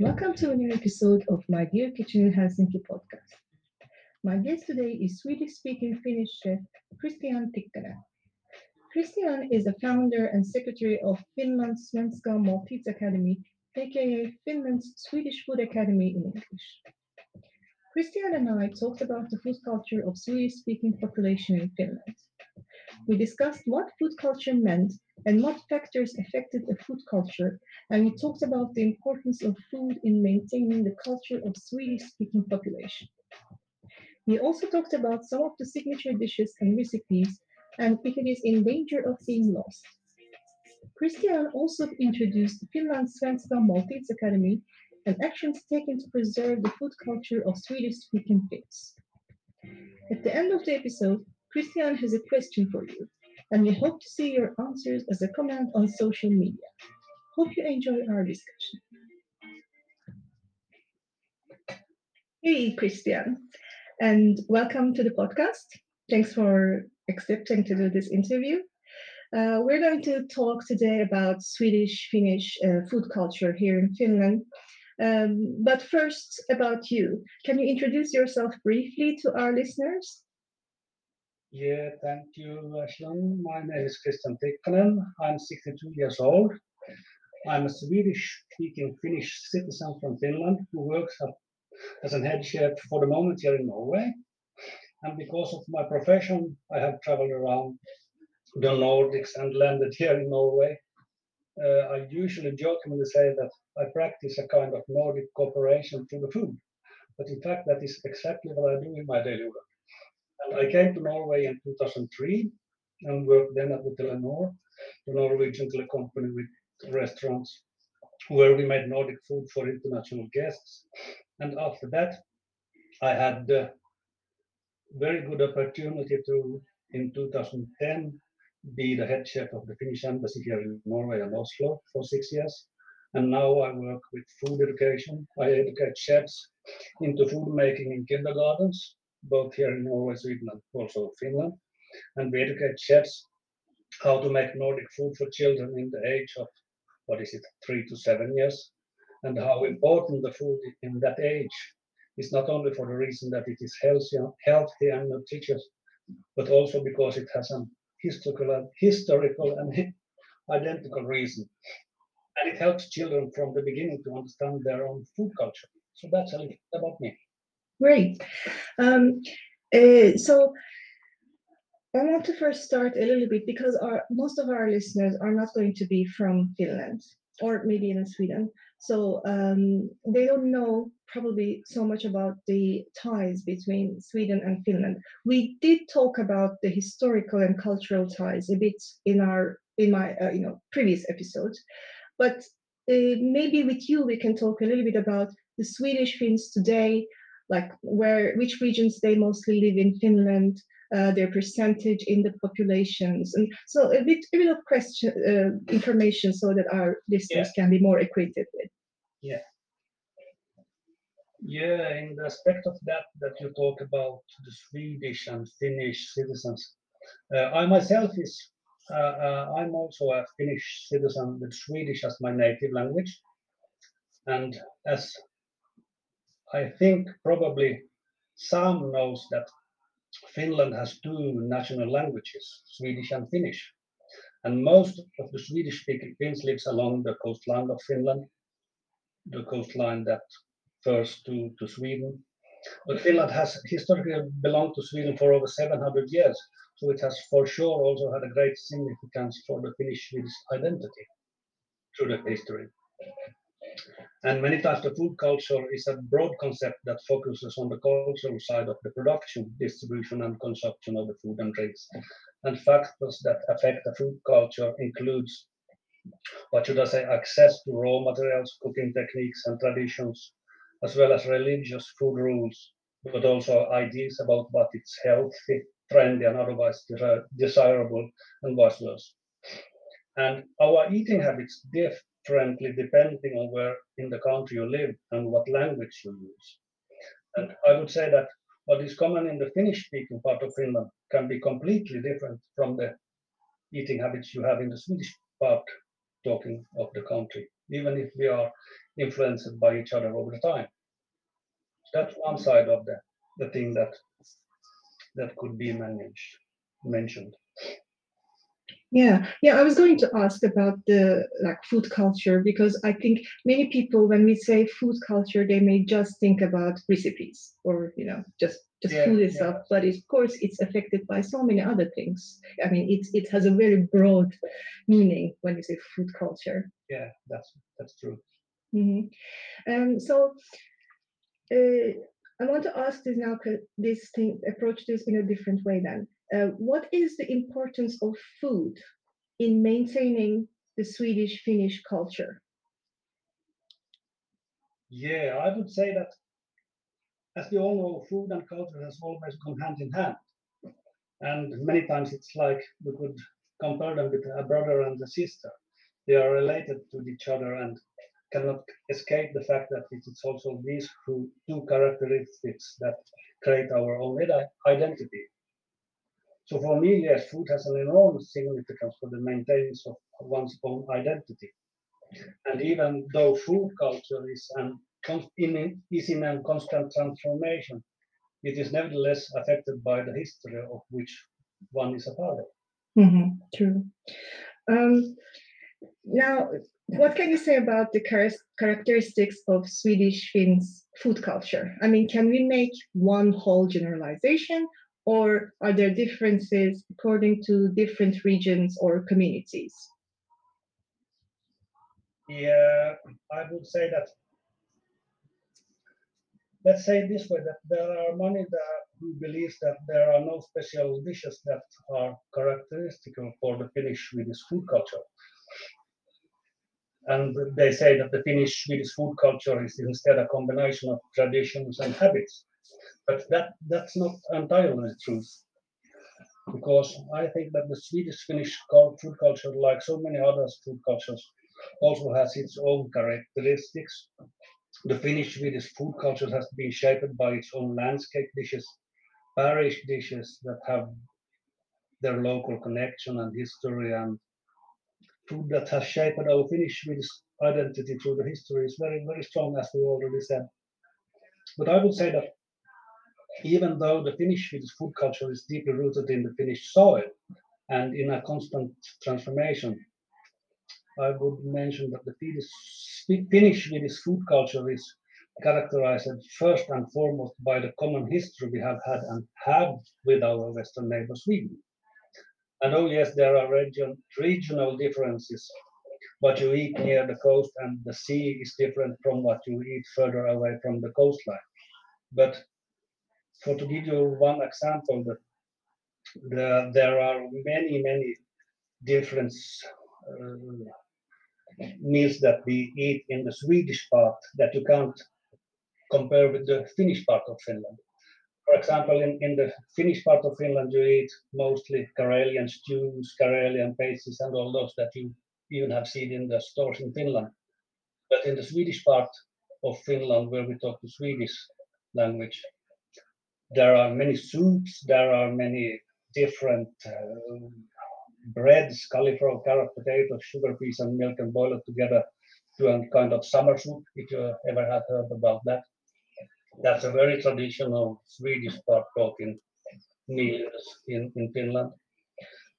Welcome to a new episode of My Dear Kitchen in Helsinki podcast. My guest today is Swedish speaking Finnish chef Christian Tikkanen. Christian is the founder and secretary of Finland's Svenska Måltids Academy, aka Finland's Swedish Food Academy in English. Christian and I talked about the food culture of Swedish speaking population in Finland. We discussed what food culture meant and what factors affected the food culture, and we talked about the importance of food in maintaining the culture of Swedish-speaking population. We also talked about some of the signature dishes and recipes, and if it is in danger of being lost. Christian also introduced Finland's Svenska Måltids Academy and actions taken to preserve the food culture of Swedish-speaking Finns. At the end of the episode, Christian has a question for you, and we hope to see your answers as a comment on social media. Hope you enjoy our discussion. Hey, Christian, and welcome to the podcast. Thanks for accepting to do this interview. Uh, we're going to talk today about Swedish Finnish uh, food culture here in Finland. Um, but first, about you. Can you introduce yourself briefly to our listeners? Yeah, thank you, Ashlan. My name is Christian Tikkanen. I'm 62 years old. I'm a Swedish-speaking Finnish citizen from Finland who works as an head chef for the moment here in Norway. And because of my profession, I have traveled around the Nordics and landed here in Norway. Uh, I usually jokingly say that I practice a kind of Nordic cooperation through the food. But in fact, that is exactly what I do in my daily work. I came to Norway in 2003 and worked then at the Telenor, the Norwegian company with restaurants, where we made Nordic food for international guests. And after that, I had the very good opportunity to, in 2010, be the head chef of the Finnish embassy here in Norway and Oslo for six years. And now I work with food education. I educate chefs into food making in kindergartens both here in Norway, Sweden, and also Finland. And we educate chefs how to make Nordic food for children in the age of, what is it, three to seven years, and how important the food in that age is not only for the reason that it is healthy, healthy and nutritious, but also because it has a historical, historical and identical reason. And it helps children from the beginning to understand their own food culture. So that's a little about me. Great. Um, uh, so I want to first start a little bit because our, most of our listeners are not going to be from Finland or maybe even Sweden. So um, they don't know probably so much about the ties between Sweden and Finland. We did talk about the historical and cultural ties a bit in our in my uh, you know previous episodes, but uh, maybe with you we can talk a little bit about the Swedish Finns today, like where which regions they mostly live in Finland, uh, their percentage in the populations, and so a bit a bit of question uh, information so that our listeners yeah. can be more acquainted with. Yeah. Yeah, in the aspect of that that you talk about the Swedish and Finnish citizens, uh, I myself is uh, uh, I'm also a Finnish citizen with Swedish as my native language, and as I think probably some knows that Finland has two national languages, Swedish and Finnish. And most of the Swedish-speaking Finns lives along the coastline of Finland, the coastline that first to, to Sweden. But Finland has historically belonged to Sweden for over 700 years, so it has for sure also had a great significance for the Finnish-Swedish identity through the history. And many times the food culture is a broad concept that focuses on the cultural side of the production, distribution, and consumption of the food and drinks. And factors that affect the food culture includes, what should I say, access to raw materials, cooking techniques, and traditions, as well as religious food rules, but also ideas about what is healthy, trendy, and otherwise desirable, and vice versa. And our eating habits diff differently depending on where in the country you live and what language you use. And I would say that what is common in the Finnish speaking part of Finland can be completely different from the eating habits you have in the Swedish part talking of the country, even if we are influenced by each other over the time. That's one side of the, the thing that that could be managed mentioned. Yeah, yeah, I was going to ask about the like food culture because I think many people when we say food culture they may just think about recipes or you know just just Yeah, food yeah. itself, but of course it's affected by so many other things. I mean, it's it has a very broad meaning when you say food culture. Yeah, that's that's true. Mhm. Um, so uh, I want to ask this now, this thing, approach this in a different way then. Uh, what is the importance of food in maintaining the Swedish Finnish culture? Yeah, I would say that as we all know, food and culture has always gone hand in hand. And many times it's like we could compare them with a brother and a sister. They are related to each other and cannot escape the fact that it is also these two characteristics that create our own identity. So for me, yes, food has an enormous significance for the maintenance of one's own identity. And even though food culture is an in, is in a constant transformation, it is nevertheless affected by the history of which one is a part of. Mhm, True. Um, now, what can you say about the char- characteristics of Swedish Finns food culture? I mean, can we make one whole generalization, or are there differences according to different regions or communities? Yeah, I would say that. Let's say it this way: that there are many that who believes that there are no special dishes that are characteristic for the Finnish Swedish food culture. And they say that the Finnish Swedish food culture is instead a combination of traditions and habits. But that, that's not entirely true. Because I think that the Swedish Finnish food culture, like so many other food cultures, also has its own characteristics. The Finnish Swedish food culture has been shaped by its own landscape dishes, parish dishes that have their local connection and history and food that has shaped our Finnish Swedish identity through the history is very, very strong, as we already said. But I would say that even though the Finnish food culture is deeply rooted in the Finnish soil and in a constant transformation, I would mention that the Finnish- food culture is characterized first and foremost by the common history we have had and have with our Western neighbor Sweden. And oh yes, there are region, regional differences. What you eat near the coast and the sea is different from what you eat further away from the coastline. But for to give you one example, the, the, there are many, many different uh, meals that we eat in the Swedish part that you can't compare with the Finnish part of Finland. For example, in, in the Finnish part of Finland, you eat mostly Karelian stews, Karelian pasties, and all those that you even have seen in the stores in Finland. But in the Swedish part of Finland, where we talk the Swedish language, there are many soups, there are many different uh, breads, cauliflower, carrot, potatoes, sugar peas, and milk, and boil it together to a kind of summer soup, if you ever have heard about that. That's a very traditional Swedish part talking meals in, in Finland.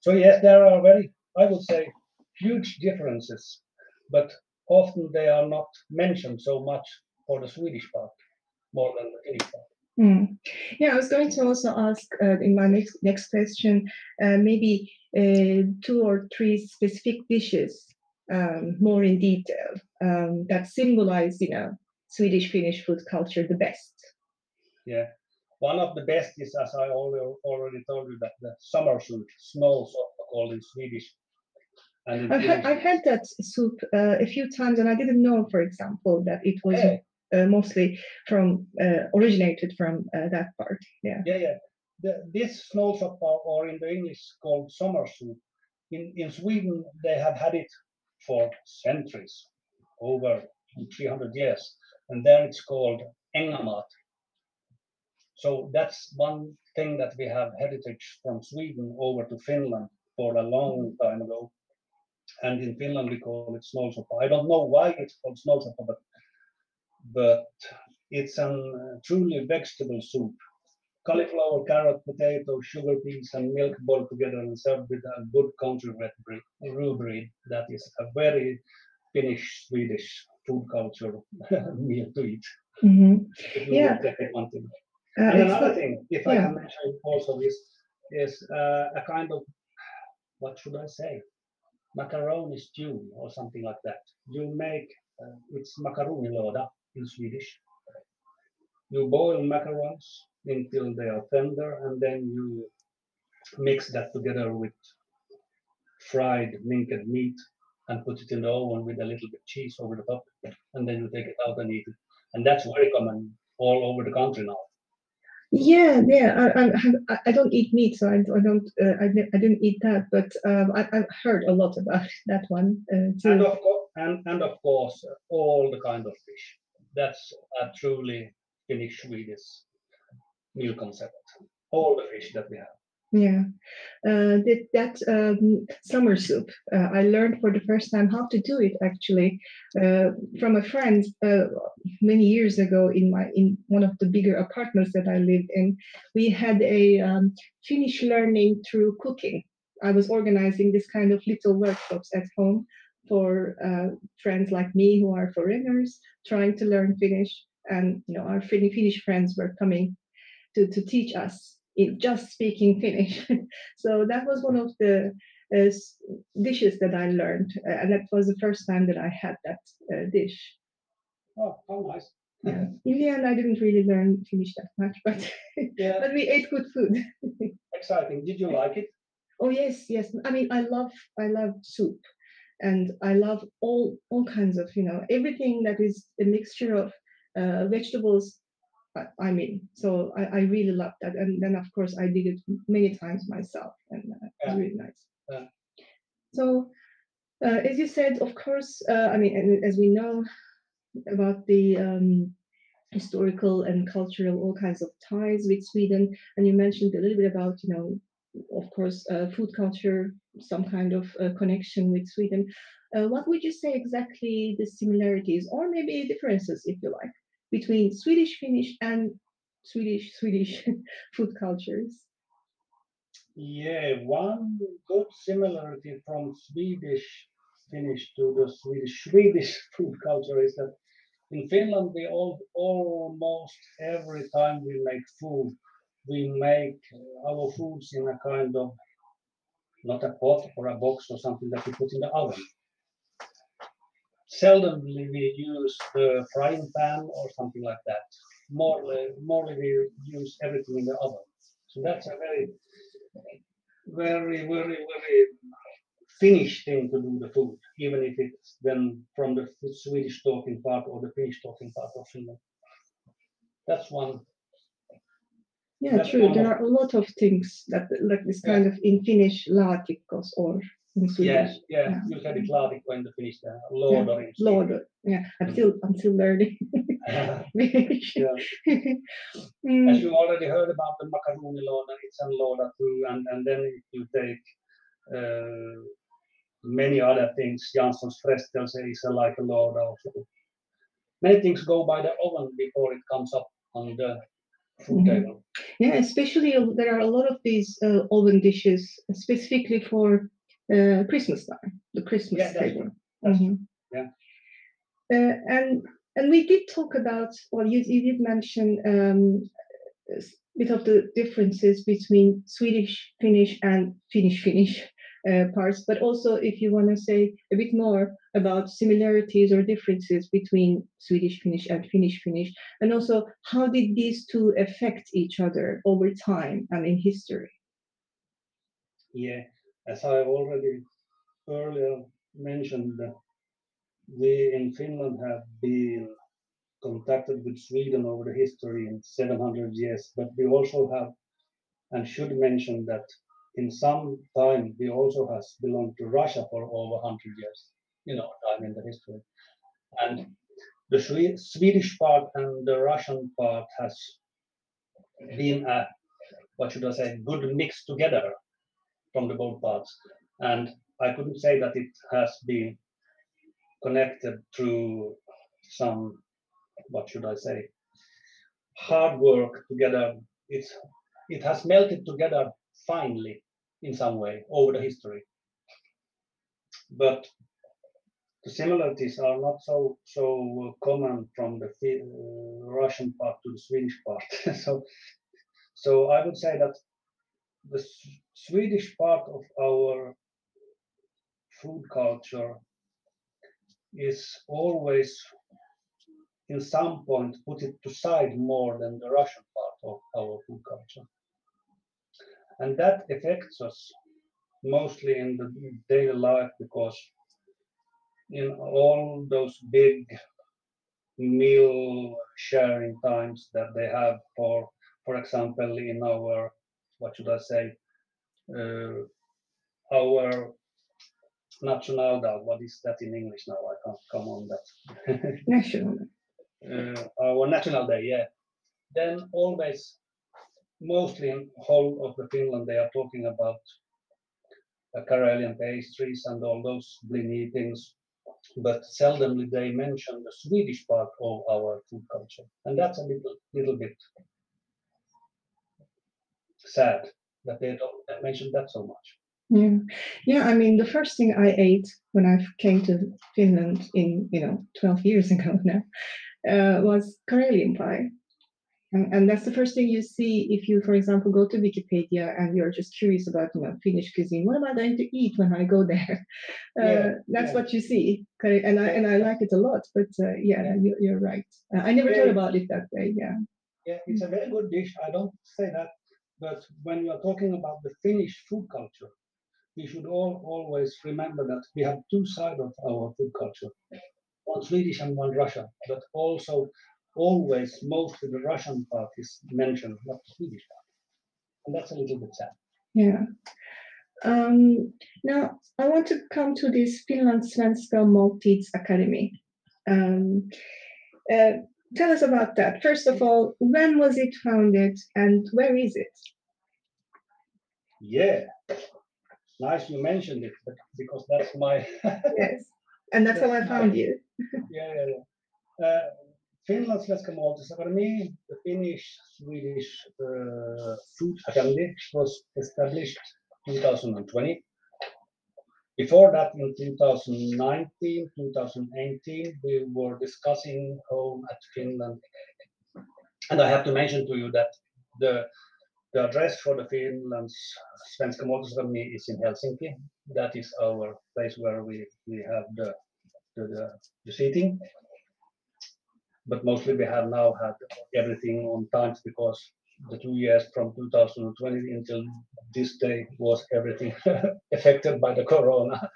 So yes, there are very, I would say, huge differences, but often they are not mentioned so much for the Swedish part more than the Finnish part. Mm. Yeah, I was going to also ask uh, in my next next question, uh, maybe uh, two or three specific dishes, um, more in detail, um, that symbolize, you know, Swedish Finnish food culture the best. Yeah. One of the best is, as I already, already told you, that the summer soup, snow called in Swedish. And in I've, Finnish, had, I've had that soup uh, a few times, and I didn't know, for example, that it was Yeah. Uh, mostly from uh, originated from uh, that part. Yeah. Yeah, yeah. The, this snow soup, or, in the English called summer soup, in, in Sweden they have had it for centuries, over 300 years, and there it's called ängamat. So that's one thing that we have heritage from Sweden over to Finland for a long time ago. and in Finland we call it snålsoppa. I don't know why it's called snålsoppa, but but it's a uh, truly vegetable soup. Cauliflower, carrot, potato, sugar peas, and milk boiled together and served with a good country breed. That is a very Finnish Swedish food culture meal to eat. hmm Yeah. would take it one thing. Uh, And another not- thing, if I can mention also is is uh, a kind of what should I say, macaroni stew or something like that. You make uh, it's makaronilåda in Swedish. You boil macarons until they are tender, and then you mix that together with fried minced meat and put it in the oven with a little bit of cheese over the top, and then you take it out and eat it. And that's very common all over the country now. Yeah, yeah. I, I, I- don't eat meat, so I, I don't. Uh, I, I didn't eat that, but um, I, I've heard a lot about that one uh, and of course, and, and of course, uh, all the kind of fish. That's a truly Finnish Swedish meal concept. All the fish that we have. Yeah, uh, that that um, summer soup. Uh, I learned for the first time how to do it actually uh, from a friend uh, many years ago in my in one of the bigger apartments that I lived in. We had a um, Finnish learning through cooking. I was organizing this kind of little workshops at home for uh, friends like me who are foreigners trying to learn Finnish, and you know our Fin- Finnish friends were coming to to teach us in just speaking Finnish. so that was one of the uh, dishes that I learned, uh, and that was the first time that I had that uh, dish. Oh, how nice. Yeah. In the end, I didn't really learn Finnish that much, but Yeah, but we ate good food. exciting. Did you like it? oh yes, yes. I mean, I love I love soup, and I love all all kinds of you know everything that is a mixture of uh, vegetables. I- mean, so I, I really love that, and then of course I did it many times myself, and uh, it was really nice. Yeah. So, uh, as you said, of course, uh, I mean, and as we know about the um, historical and cultural all kinds of ties with Sweden, and you mentioned a little bit about, you know, of course, uh, food culture, some kind of uh, connection with Sweden. Uh, what would you say exactly the similarities, or maybe differences, if you like, between Swedish Finnish and Swedish Swedish food cultures? Yeah, one good similarity from Swedish Finnish to the Swedish Swedish food culture is that in Finland we all almost every time we make food, we make our foods in a kind of not a pot or a box or something that we put in the oven. Seldomly we use the frying pan or something like that. More, more we use everything in the oven. So that's a very very, very, very Finnish thing to do the food, even if it's then from the Swedish talking part or the Finnish talking part of Finland. That's one. Yeah, That's true. There of- are a lot of things that like this Yeah. kind of in Finnish laatikos or in Swedish. Yeah, yeah, Yeah. you said it laatikko in the Finnish, uh, in Swedish. Yeah, I'm still I'm still learning. Yeah. Mm, As you already heard about the macaroni låda, it's a låda too, and, and then if you take uh, many other things, Jansson's Frestelse is a, like a låda also. Many things go by the oven before it comes up on the food Mhm. yeah, especially uh, there are a lot of these uh, oven dishes specifically for uh, Christmas time, the Christmas Yeah, table. That's Mhm. Yeah. Uh, and and we did talk about well, you you did mention um, a bit of the differences between Swedish Finnish and Finnish Finnish Uh, parts, but also if you want to say a bit more about similarities or differences between Swedish Finnish and Finnish Finnish, and also how did these two affect each other over time and in history? Yeah, as I already earlier mentioned, we in Finland have been contacted with Sweden over the history in 700 years, but we also have and should mention that in some time we also has belonged to Russia for over 100 years, you know, time in the history. And the Swe- Swedish part and the Russian part has been a, what should I say, good mix together from the both parts. And I couldn't say that it has been connected through some, what should I say, hard work together. It's it has melted together finely in some way over the history. But the similarities are not so so common from the uh, Russian part to the Swedish part. so so I would say that the Swedish part of our food culture is always in some point put it to side more than the Russian part of our food culture. And that affects us mostly in the daily life because in all those big meal sharing times that they have for for example in our what should i say uh, our national what is that in english now? I can't come on that. National. Uh, our national day yeah. Then always mostly in whole of the finland they are talking about uh, Karelian pastries and all those blini things but seldomly they mention the Swedish part of our food culture. And that's a little, little bit sad that they don't mention that so much. Yeah, yeah. I mean, the first thing I ate when I came to Finland in you know 12 years ago now uh, was Karelian pie. And, and, that's the first thing you see if you, for example, go to Wikipedia and you're just curious about, you know, Finnish cuisine. What am I going to eat when I go there? Uh, yeah, that's yeah. what you see. And I and I like it a lot. But uh, yeah, you, are right. Uh, I never thought about it that way. Yeah. Yeah, it's a very good dish. I don't say that, but when you are talking about the Finnish food culture, we should all always remember that we have two sides of our food culture, one Swedish and one Russian, but also always mostly the Russian part is mentioned, not the Swedish part. And that's a little bit sad. Yeah. Um, now, I want to come to this Finland Svenska Måltids Academy. Um, uh, tell us about that. First of all, when was it founded and where is it? Yeah, nice you mentioned it because that's my. yes, and that's how I found you. yeah, yeah, yeah. Uh, Finlands Svenska Måltidsakademi, the Finnish-Swedish uh, Food Academy, was established 2020. Before that, in 2019, 2018, we were discussing home at Finland. And I have to mention to you that the, the address for the Finland's Svenska Måltidsakademi is in Helsinki. That is our place where we, we have the, the, the, the seating but mostly we have now had everything on times because the two years from 2020 until this day was everything affected by the corona.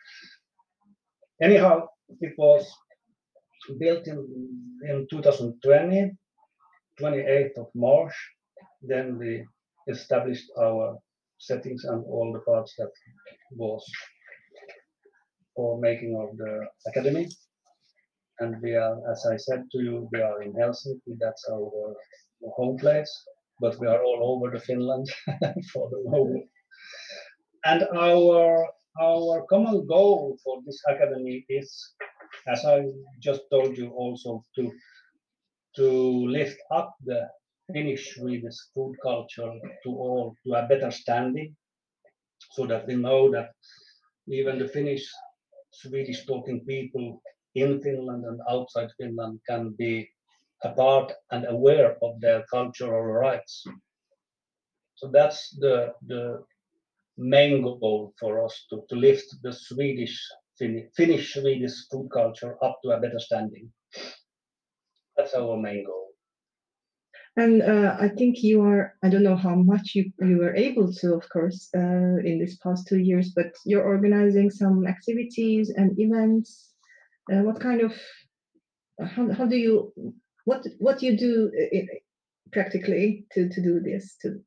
Anyhow, it was built in, in 2020, 28th of March. Then we established our settings and all the parts that was for making of the academy and we are, as I said to you, we are in Helsinki. That's our home place, but we are all over the Finland for the moment. And our our common goal for this academy is, as I just told you, also to to lift up the Finnish Swedish food culture to all to a better standing, so that we know that even the Finnish Swedish talking people in Finland and outside Finland can be apart and aware of their cultural rights. So that's the the main goal for us to, to lift the Swedish Finnish Swedish food culture up to a better standing. That's our main goal. And uh, I think you are, I don't know how much you, you were able to, of course, uh, in this past two years, but you're organizing some activities and events uh, what kind of how, how do you what what you do it, practically to to do this to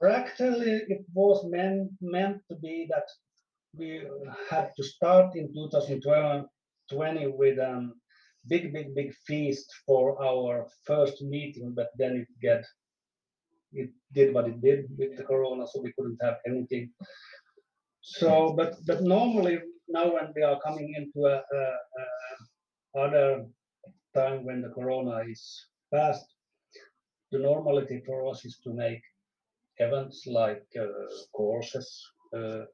practically it was meant meant to be that we had to start in 2020 with a um, big big big feast for our first meeting but then it get it did what it did with the corona so we couldn't have anything. So, but but normally now when we are coming into a, a, a other time when the corona is past, the normality for us is to make events like uh, courses, uh,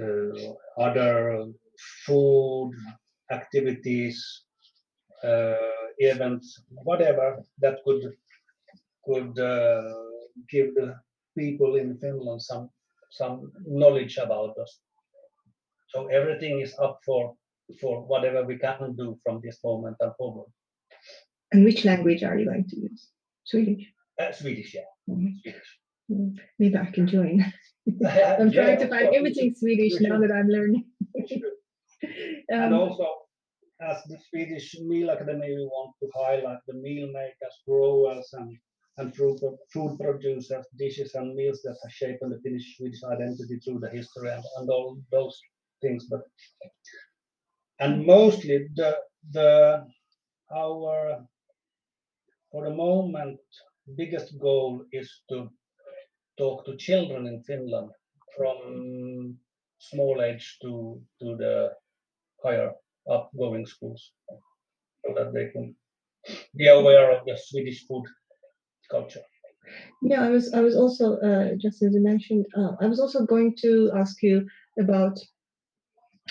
uh, other food activities, uh, events, whatever that could could uh, give the people in Finland some some knowledge about us. So everything is up for for whatever we can do from this moment and forward. And which language are you going to use? Swedish. Uh, Swedish, yeah. Mhm. Swedish. Mm, Maybe I can join. I'm Yeah, trying to find everything Swedish now that I'm learning. should. and Um, also, as the Swedish Meal Academy, we want to highlight the meal makers, growers, and and food, food producers, dishes and meals that have shaped the Finnish Swedish identity through the history and, and all those things. But and mostly the the our for the moment biggest goal is to talk to children in Finland from small age to to the higher up going schools so that they can be aware of the Swedish food culture. Yeah, I was. I was also uh, just as you mentioned. Uh, I was also going to ask you about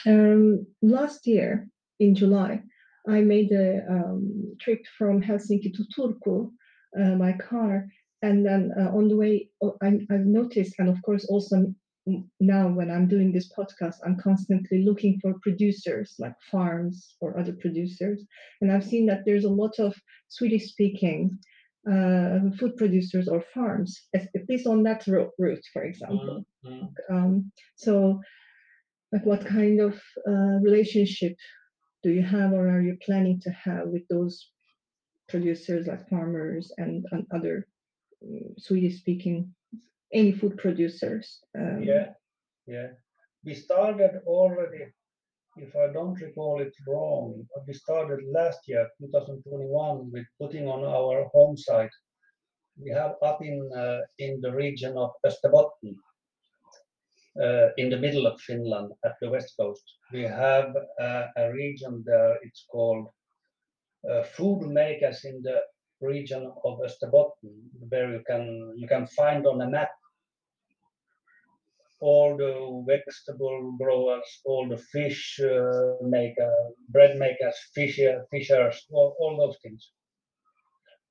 um, last year in July. I made a um, trip from Helsinki to Turku uh, by car, and then uh, on the way, oh, I, I've noticed, and of course, also now when I'm doing this podcast, I'm constantly looking for producers like farms or other producers, and I've seen that there's a lot of Swedish-speaking uh, food producers or farms, at, least on that route, for example. Mm, Um, so, like, what kind of uh, relationship do you have, or are you planning to have with those producers, like farmers and, and other um, Swedish-speaking any food producers? Um, Yeah, yeah. We started already, if I don't recall it wrong, but we started last year, 2021, with putting on our home site. We have up in uh, in the region of Österbotten, uh, in the middle of Finland, at the west coast. We have uh, a region there. It's called uh, food makers in the region of Österbotten, where you can you can find on a map all the vegetable growers, all the fish uh, maker, bread makers, fisher, fishers, all, all those things.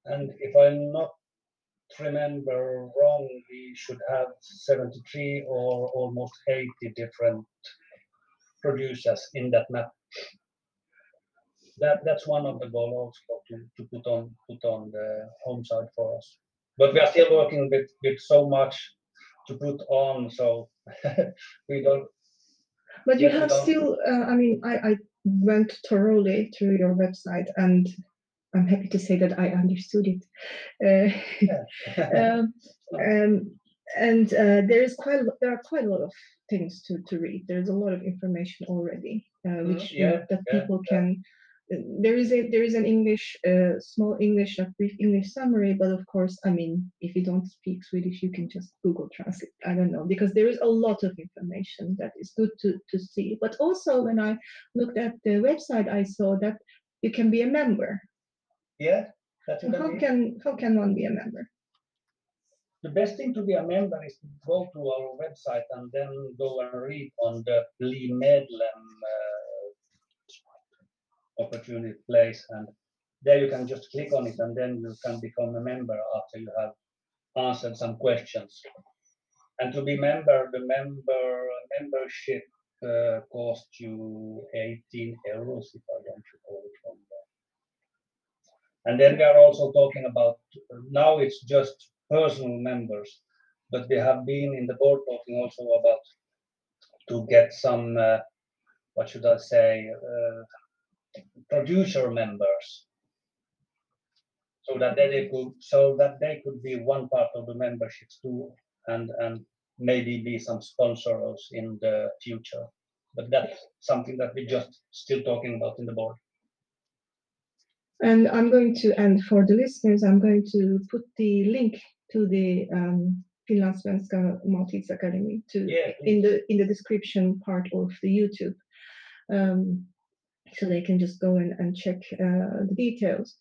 And if I'm not remember wrong, we should have 73 or almost 80 different producers in that map. That that's one of the goals to, to put on put on the home side for us. But we are still working with, with so much to put on, so we don't But you have still, uh, I mean, I, I went thoroughly through your website and I'm happy to say that I understood it. Uh, um, um, and uh, there is quite there are quite a lot of things to, to read. There's a lot of information already, uh, Mhm, which uh, yeah, that yeah, people yeah. can. There is a there is an English uh, small English a brief English summary, but of course, I mean, if you don't speak Swedish, you can just Google Translate. I don't know because there is a lot of information that is good to to see. But also, when I looked at the website, I saw that you can be a member. Yeah, that's what I how mean. can how can one be a member? The best thing to be a member is to go to our website and then go and read on the Bli medlem uh, opportunity place, and there you can just click on it, and then you can become a member after you have answered some questions. And to be member, the member membership uh, costs you 18 euros, if I don't recall. And then we are also talking about now it's just personal members, but we have been in the board talking also about to get some uh, what should I say uh, producer members, so that they could so that they could be one part of the memberships too, and and maybe be some sponsors in the future. But that's something that we're just still talking about in the board. And I'm going to, and for the listeners, I'm going to put the link to the um, Finlandssvenska Academy to Yeah, in the in the description part of the YouTube, um, so they can just go in and check uh, the details.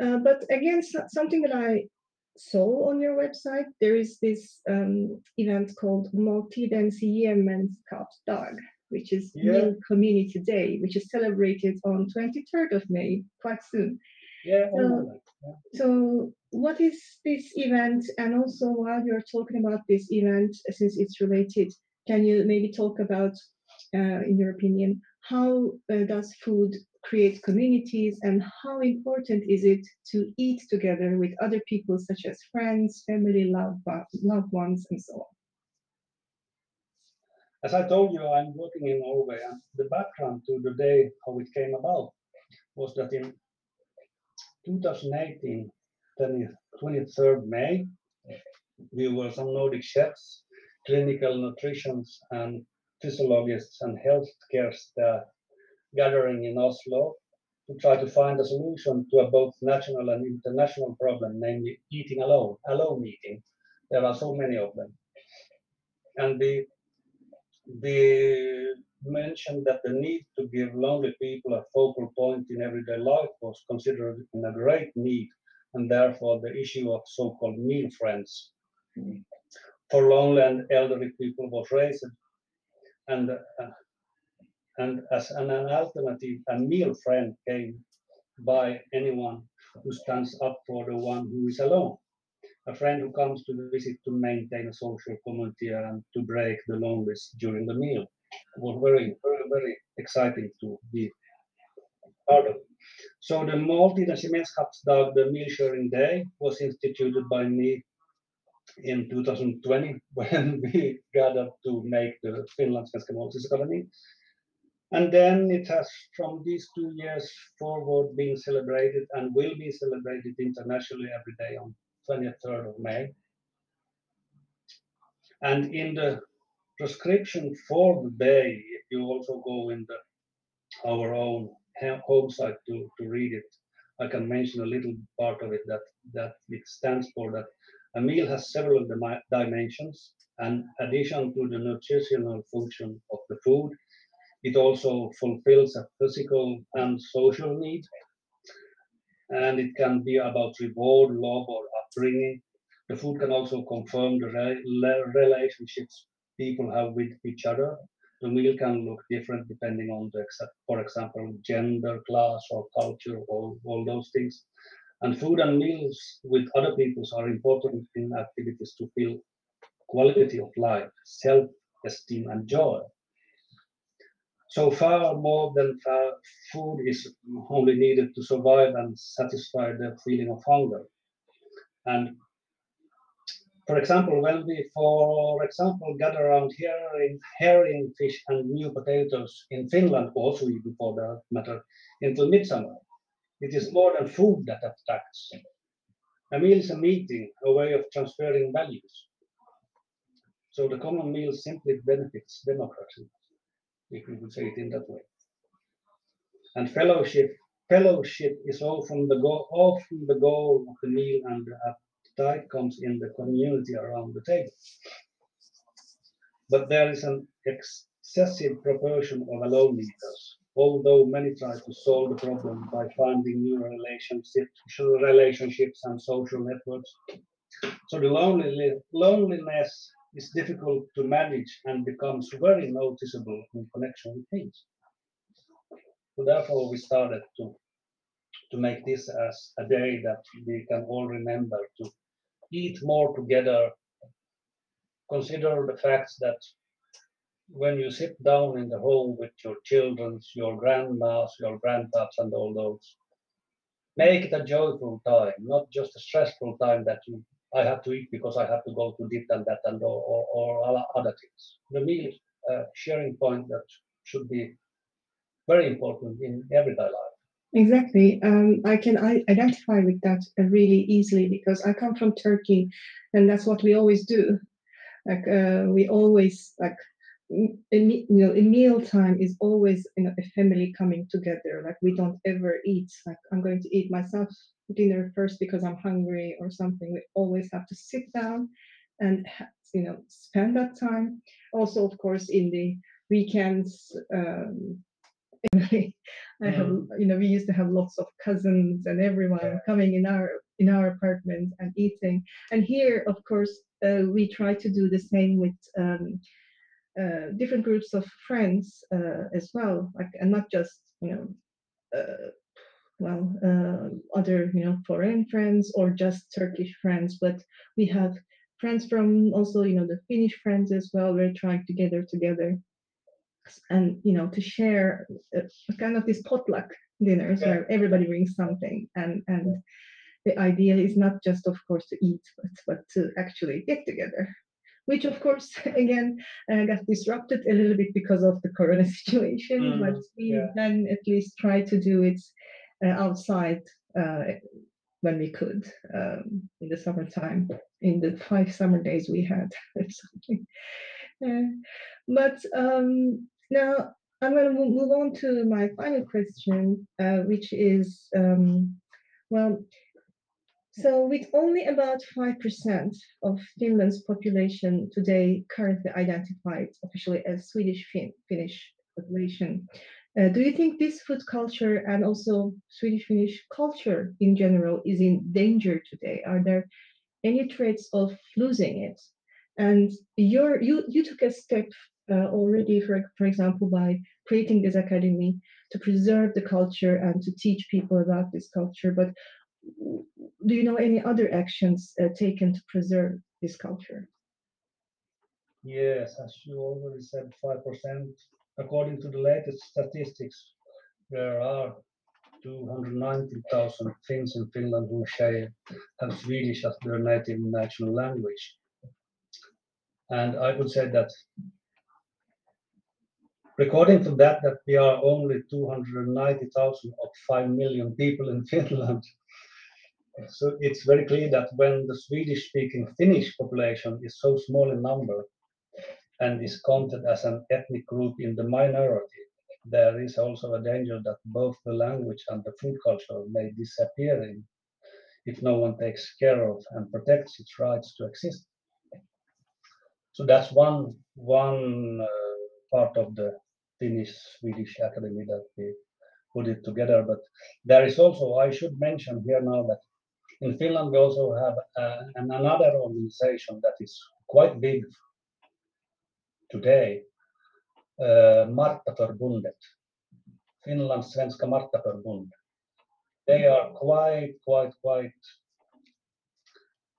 Uh, but again, so- something that I saw on your website, there is this um, event called Måltidens gemenskapsdag, which is Yeah. Meal Community Day, which is celebrated on 23rd of May, quite soon. yeah, So- yeah. So, what is this event? And also, while you're talking about this event, since it's related, can you maybe talk about, uh, in your opinion, how uh, does food create communities and how important is it to eat together with other people, such as friends, family, loved, loved ones, and so on? As I told you, I'm working in Norway, and the background to the day how it came about was that in 2018, 20, 23rd May, we were some Nordic chefs, clinical nutritionists, and physiologists and healthcare staff gathering in Oslo to try to find a solution to a both national and international problem, namely eating alone, alone eating. There are so many of them. And we we mentioned that the need to give lonely people a focal point in everyday life was considered a great need, and therefore the issue of so-called meal friends for lonely and elderly people was raised, and uh, and as an alternative, a meal friend came by anyone who stands up for the one who is alone a friend who comes to visit to maintain a social community and to break the loneliness during the meal. It was very, very, very exciting to be part of. So the Måltidens gemenskapsdag, the meal sharing day, was instituted by me in 2020 when we gathered to make the Finland Finlandssvenska Måltidsakademi. And then it has, from these two years forward, been celebrated and will be celebrated internationally every day on 23rd of May. And in the prescription for the day, if you also go in the our own home site to, to read it, I can mention a little part of it that, that it stands for that a meal has several dimensions. And addition to the nutritional function of the food, it also fulfills a physical and social need and it can be about reward, love, or upbringing. The food can also confirm the re- relationships people have with each other. The meal can look different depending on the, for example, gender, class, or culture, or all those things. And food and meals with other peoples are important in activities to feel quality of life, self-esteem, and joy. So far more than food is only needed to survive and satisfy the feeling of hunger. And for example, when we, for example, gather around herring, herring fish and new potatoes in Finland, also even for that matter, into midsummer, it is more than food that attracts. A meal is a meeting, a way of transferring values. So the common meal simply benefits democracy if we could say it in that way. And fellowship, fellowship is often the goal, often the goal of the meal, and the appetite comes in the community around the table. But there is an excessive proportion of alone eaters, although many try to solve the problem by finding new relationships, relationships and social networks. So the loneliness is difficult to manage and becomes very noticeable in connection with things. So therefore, we started to to make this as a day that we can all remember to eat more together. Consider the facts that when you sit down in the home with your children, your grandmas, your grandpaps, and all those, make it a joyful time, not just a stressful time that you I have to eat because I have to go to this and that and or, or, other- things. The meal a sharing point that should be very important in everyday life. Exactly. Um, I can I identify with that uh, really easily because I come from Turkey, and that's what we always do. Like uh, we always like you know meal time is always you know a family coming together. Like we don't ever eat like I'm going to eat myself dinner first because I'm hungry or something. We always have to sit down and you know spend that time. Also, of course, in the weekends. Um, I have, Mm. you know, we used to have lots of cousins and everyone Yeah. coming in our in our apartment and eating. And here, of course, uh, we try to do the same with um, uh, different groups of friends uh, as well, like and not just you know, uh, well, uh, other you know foreign friends or just Turkish friends, but we have friends from also you know the Finnish friends as well. We're trying to gather together and you know to share uh, kind of these potluck dinners Yeah. where everybody brings something and and the idea is not just of course to eat but but to actually get together which of course again uh, got disrupted a little bit because of the corona situation but Mm, we yeah. then at least try to do it outside uh, when we could um, in the summertime in the five summer days we had or something. Uh, but um, now I'm going to move on to my final question, uh, which is um, well, so with only about 5% of Finland's population today currently identified officially as Swedish fin- Finnish population, uh, do you think this food culture and also Swedish Finnish culture in general is in danger today? Are there any threats of losing it? And you're, you you took a step uh, already, for for example, by creating this academy to preserve the culture and to teach people about this culture. But do you know any other actions uh, taken to preserve this culture? Yes, as you already said, 5%. According to the latest statistics, there are 290,000 Finns in Finland who share, have Swedish as their native national language. And I would say that according to that, that we are only 290,000 of 5 million people in Finland. So it's very clear that when the Swedish speaking Finnish population is so small in number and is counted as an ethnic group in the minority, there is also a danger that both the language and the food culture may disappear in, if no one takes care of and protects its rights to exist. So that's one one uh, part of the Finnish Swedish Academy that we put it together. But there is also I should mention here now that in Finland we also have uh, an, another organization that is quite big today, uh, Marthaförbundet, Finland Svenska Marthaförbund. They are quite, quite, quite,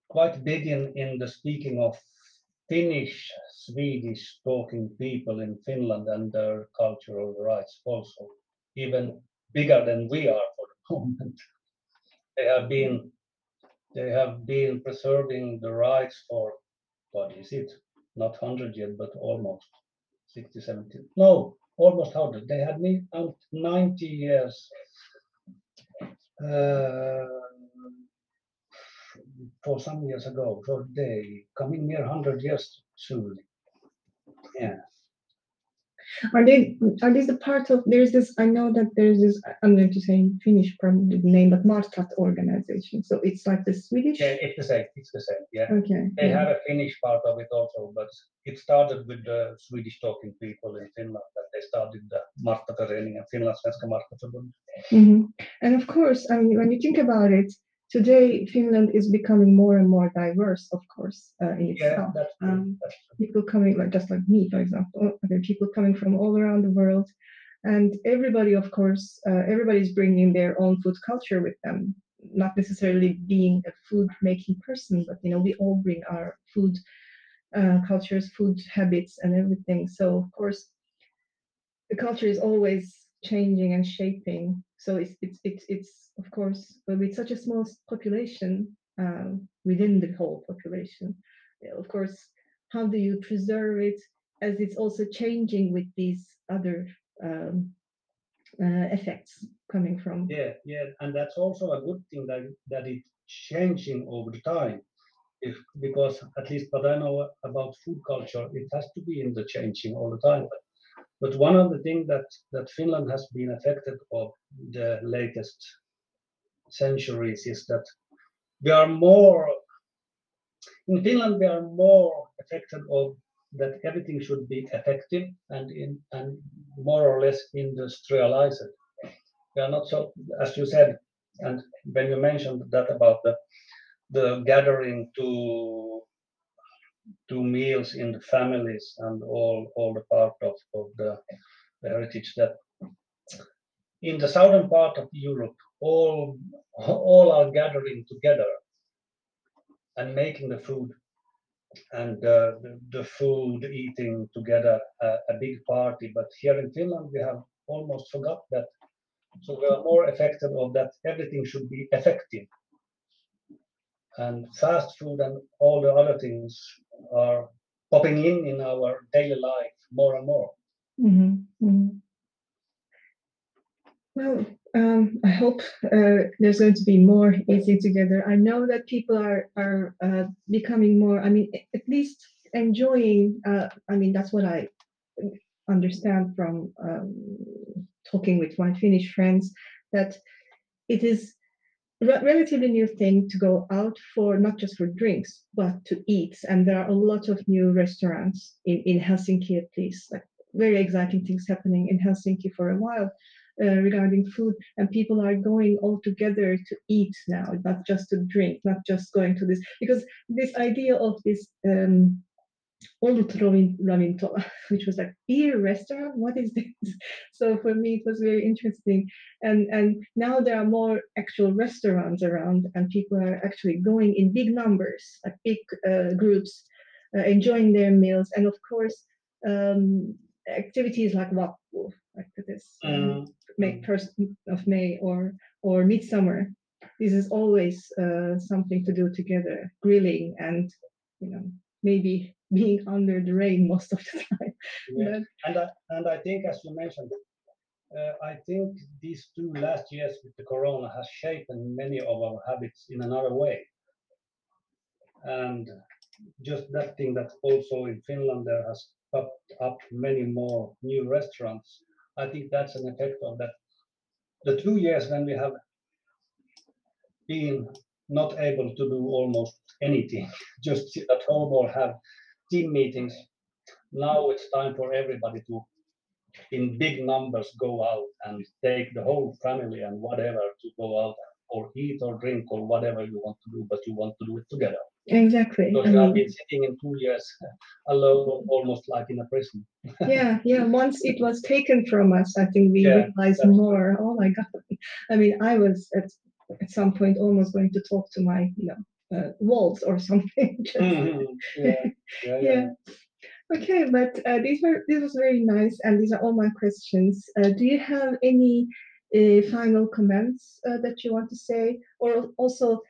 quite big in, in the speaking of Finnish, Swedish talking people in Finland and their cultural rights also, even bigger than we are for the moment. They have been they have been preserving the rights for what is it? Not 100 yet, but almost 60, 70. No, almost 100. They had me out 90 years uh, for some years ago. So they coming near 100 years soon. Yeah. Are they are these the part of there's this I know that there's this I'm going to say in Finnish probably the name but Martat organization. So it's like the Swedish yeah, it's the same. It's the same. Yeah. Okay. They yeah. have a Finnish part of it also, but it started with the Swedish talking people in Finland that they started the Marthaföreningen, Finland Svenska Marthaförbund. Mhm. And of course, I mean, when you think about it, today Finland is becoming more and more diverse, of course, uh, in itself. true. Um, people coming, like just like me, for example, there are people coming from all around the world, and everybody, of course, uh, everybody's bringing their own food culture with them. Not necessarily being a food making person, but you know, we all bring our food uh, cultures, food habits, and everything. So, of course, the culture is always changing and shaping. So it's it's it's, it's of course with such a small population um, within the whole population, of course, how do you preserve it as it's also changing with these other um, uh, effects coming from? Yeah, yeah, and that's also a good thing that that it's changing over time. If because at least what I know about food culture, it has to be in the changing all the time. But, but one of the things that that Finland has been affected of the latest centuries is that we are more in Finland, we are more affected of that everything should be effective and in and more or less industrialized. We are not so, as you said, and when you mentioned that about the the gathering to to meals in the families and all all the part of, of the, the heritage that in the southern part of Europe all all are gathering together and making the food. And uh, the, the, food eating together uh, a big party. But here in finland we have almost forgot that. So we are more affected of that. Everything should be effective and fast food and all the other things are popping in in our daily life more and more mm-hmm. Mm-hmm. well um, I hope uh, there's going to be more eating together. I know that people are are uh, becoming more. I mean, at least enjoying. Uh, I mean, that's what I understand from um, talking with my Finnish friends that it is a relatively new thing to go out for not just for drinks but to eat. And there are a lot of new restaurants in in Helsinki, at least, like very exciting things happening in Helsinki for a while uh, regarding food, and people are going all together to eat now, not just to drink, not just going to this because this idea of this um, Ravintola, which was like beer restaurant. What is this? So for me, it was very interesting. And and now there are more actual restaurants around, and people are actually going in big numbers, like big uh, groups, uh, enjoying their meals, and of course, um, activities like Vappu, like this um, mm. May mm. first of May or or midsummer. This is always uh, something to do together, grilling and you know maybe being under the rain most of the time. Yeah. and I, and I think as you mentioned, uh, I think these two last years with the corona has shaped many of our habits in another way. And just that thing that also in Finland there has popped up many more new restaurants I think that's an effect of that. The two years when we have been not able to do almost anything, just sit at home or have team meetings. Now it's time for everybody to, in big numbers, go out and take the whole family and whatever to go out or eat or drink or whatever you want to do, but you want to do it together. Exactly. Because I mean, I've been sitting in two years alone, almost like in a prison. yeah, yeah. Once it was taken from us, I think we yeah, realized more. Oh my God. I mean, I was at, at some point almost going to talk to my, you know, uh, walls or something. mm-hmm. yeah. yeah. yeah. Okay, but uh, these were this was very nice, and these are all my questions. Uh, do you have any uh, final comments uh, that you want to say, or also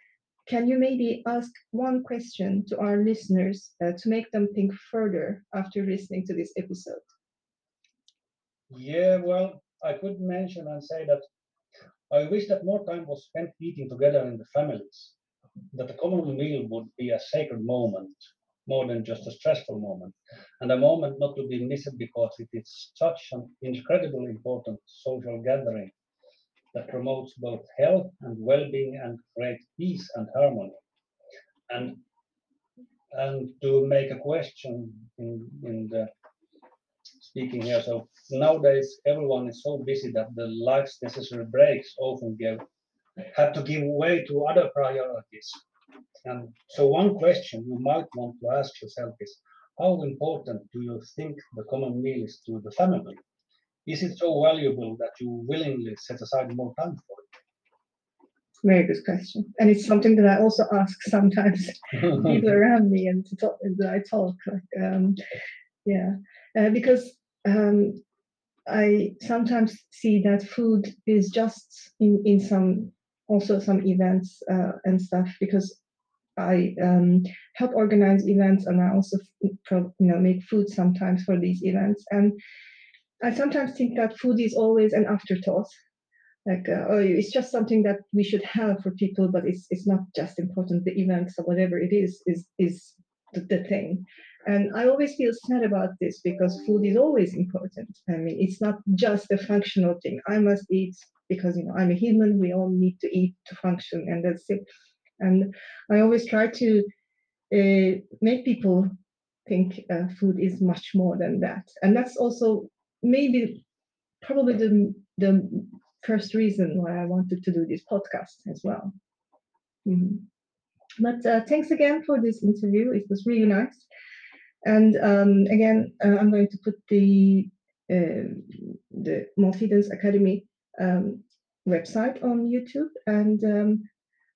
can you maybe ask one question to our listeners uh, to make them think further after listening to this episode? Yeah, well, I could mention and say that I wish that more time was spent eating together in the families, that the common meal would be a sacred moment more than just a stressful moment, and a moment not to be missed because it is such an incredibly important social gathering that promotes both health and well-being and great peace and harmony. And and to make a question in, in the speaking here. So nowadays everyone is so busy that the life's necessary breaks often give have to give way to other priorities. And so one question you might want to ask yourself is how important do you think the common meal is to the family? Is it so valuable that you willingly set aside more time for it? Very good question, and it's something that I also ask sometimes people around me and to talk, that I talk like, um, yeah, uh, because um, I sometimes see that food is just in in some also some events uh, and stuff because I um, help organize events and I also you know make food sometimes for these events and I sometimes think that food is always an afterthought. Like, uh, oh, it's just something that we should have for people, but it's it's not just important. The events or whatever it is is is the, the thing. And I always feel sad about this because food is always important. I mean, it's not just a functional thing. I must eat because you know I'm a human. We all need to eat to function, and that's it. And I always try to uh, make people think uh, food is much more than that. And that's also maybe probably the, the first reason why I wanted to do this podcast as well. Mhm. But uh, thanks again for this interview. It was really nice. And um, again, uh, I'm going to put the uh, the Måltidens Academy um, website on YouTube. And um,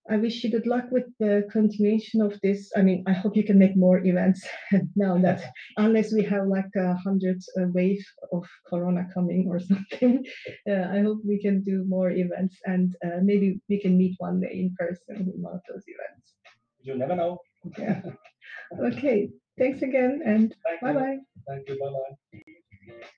I wish you good luck with the continuation of this. I mean, I hope you can make more events now that, unless we have like a hundred uh, wave of Corona coming or something. Uh, I hope we can do more events and uh, maybe we can meet one day in person in one of those events. You never know. Yeah. Okay. Thanks again and Thank bye you. bye. Thank you. Bye bye.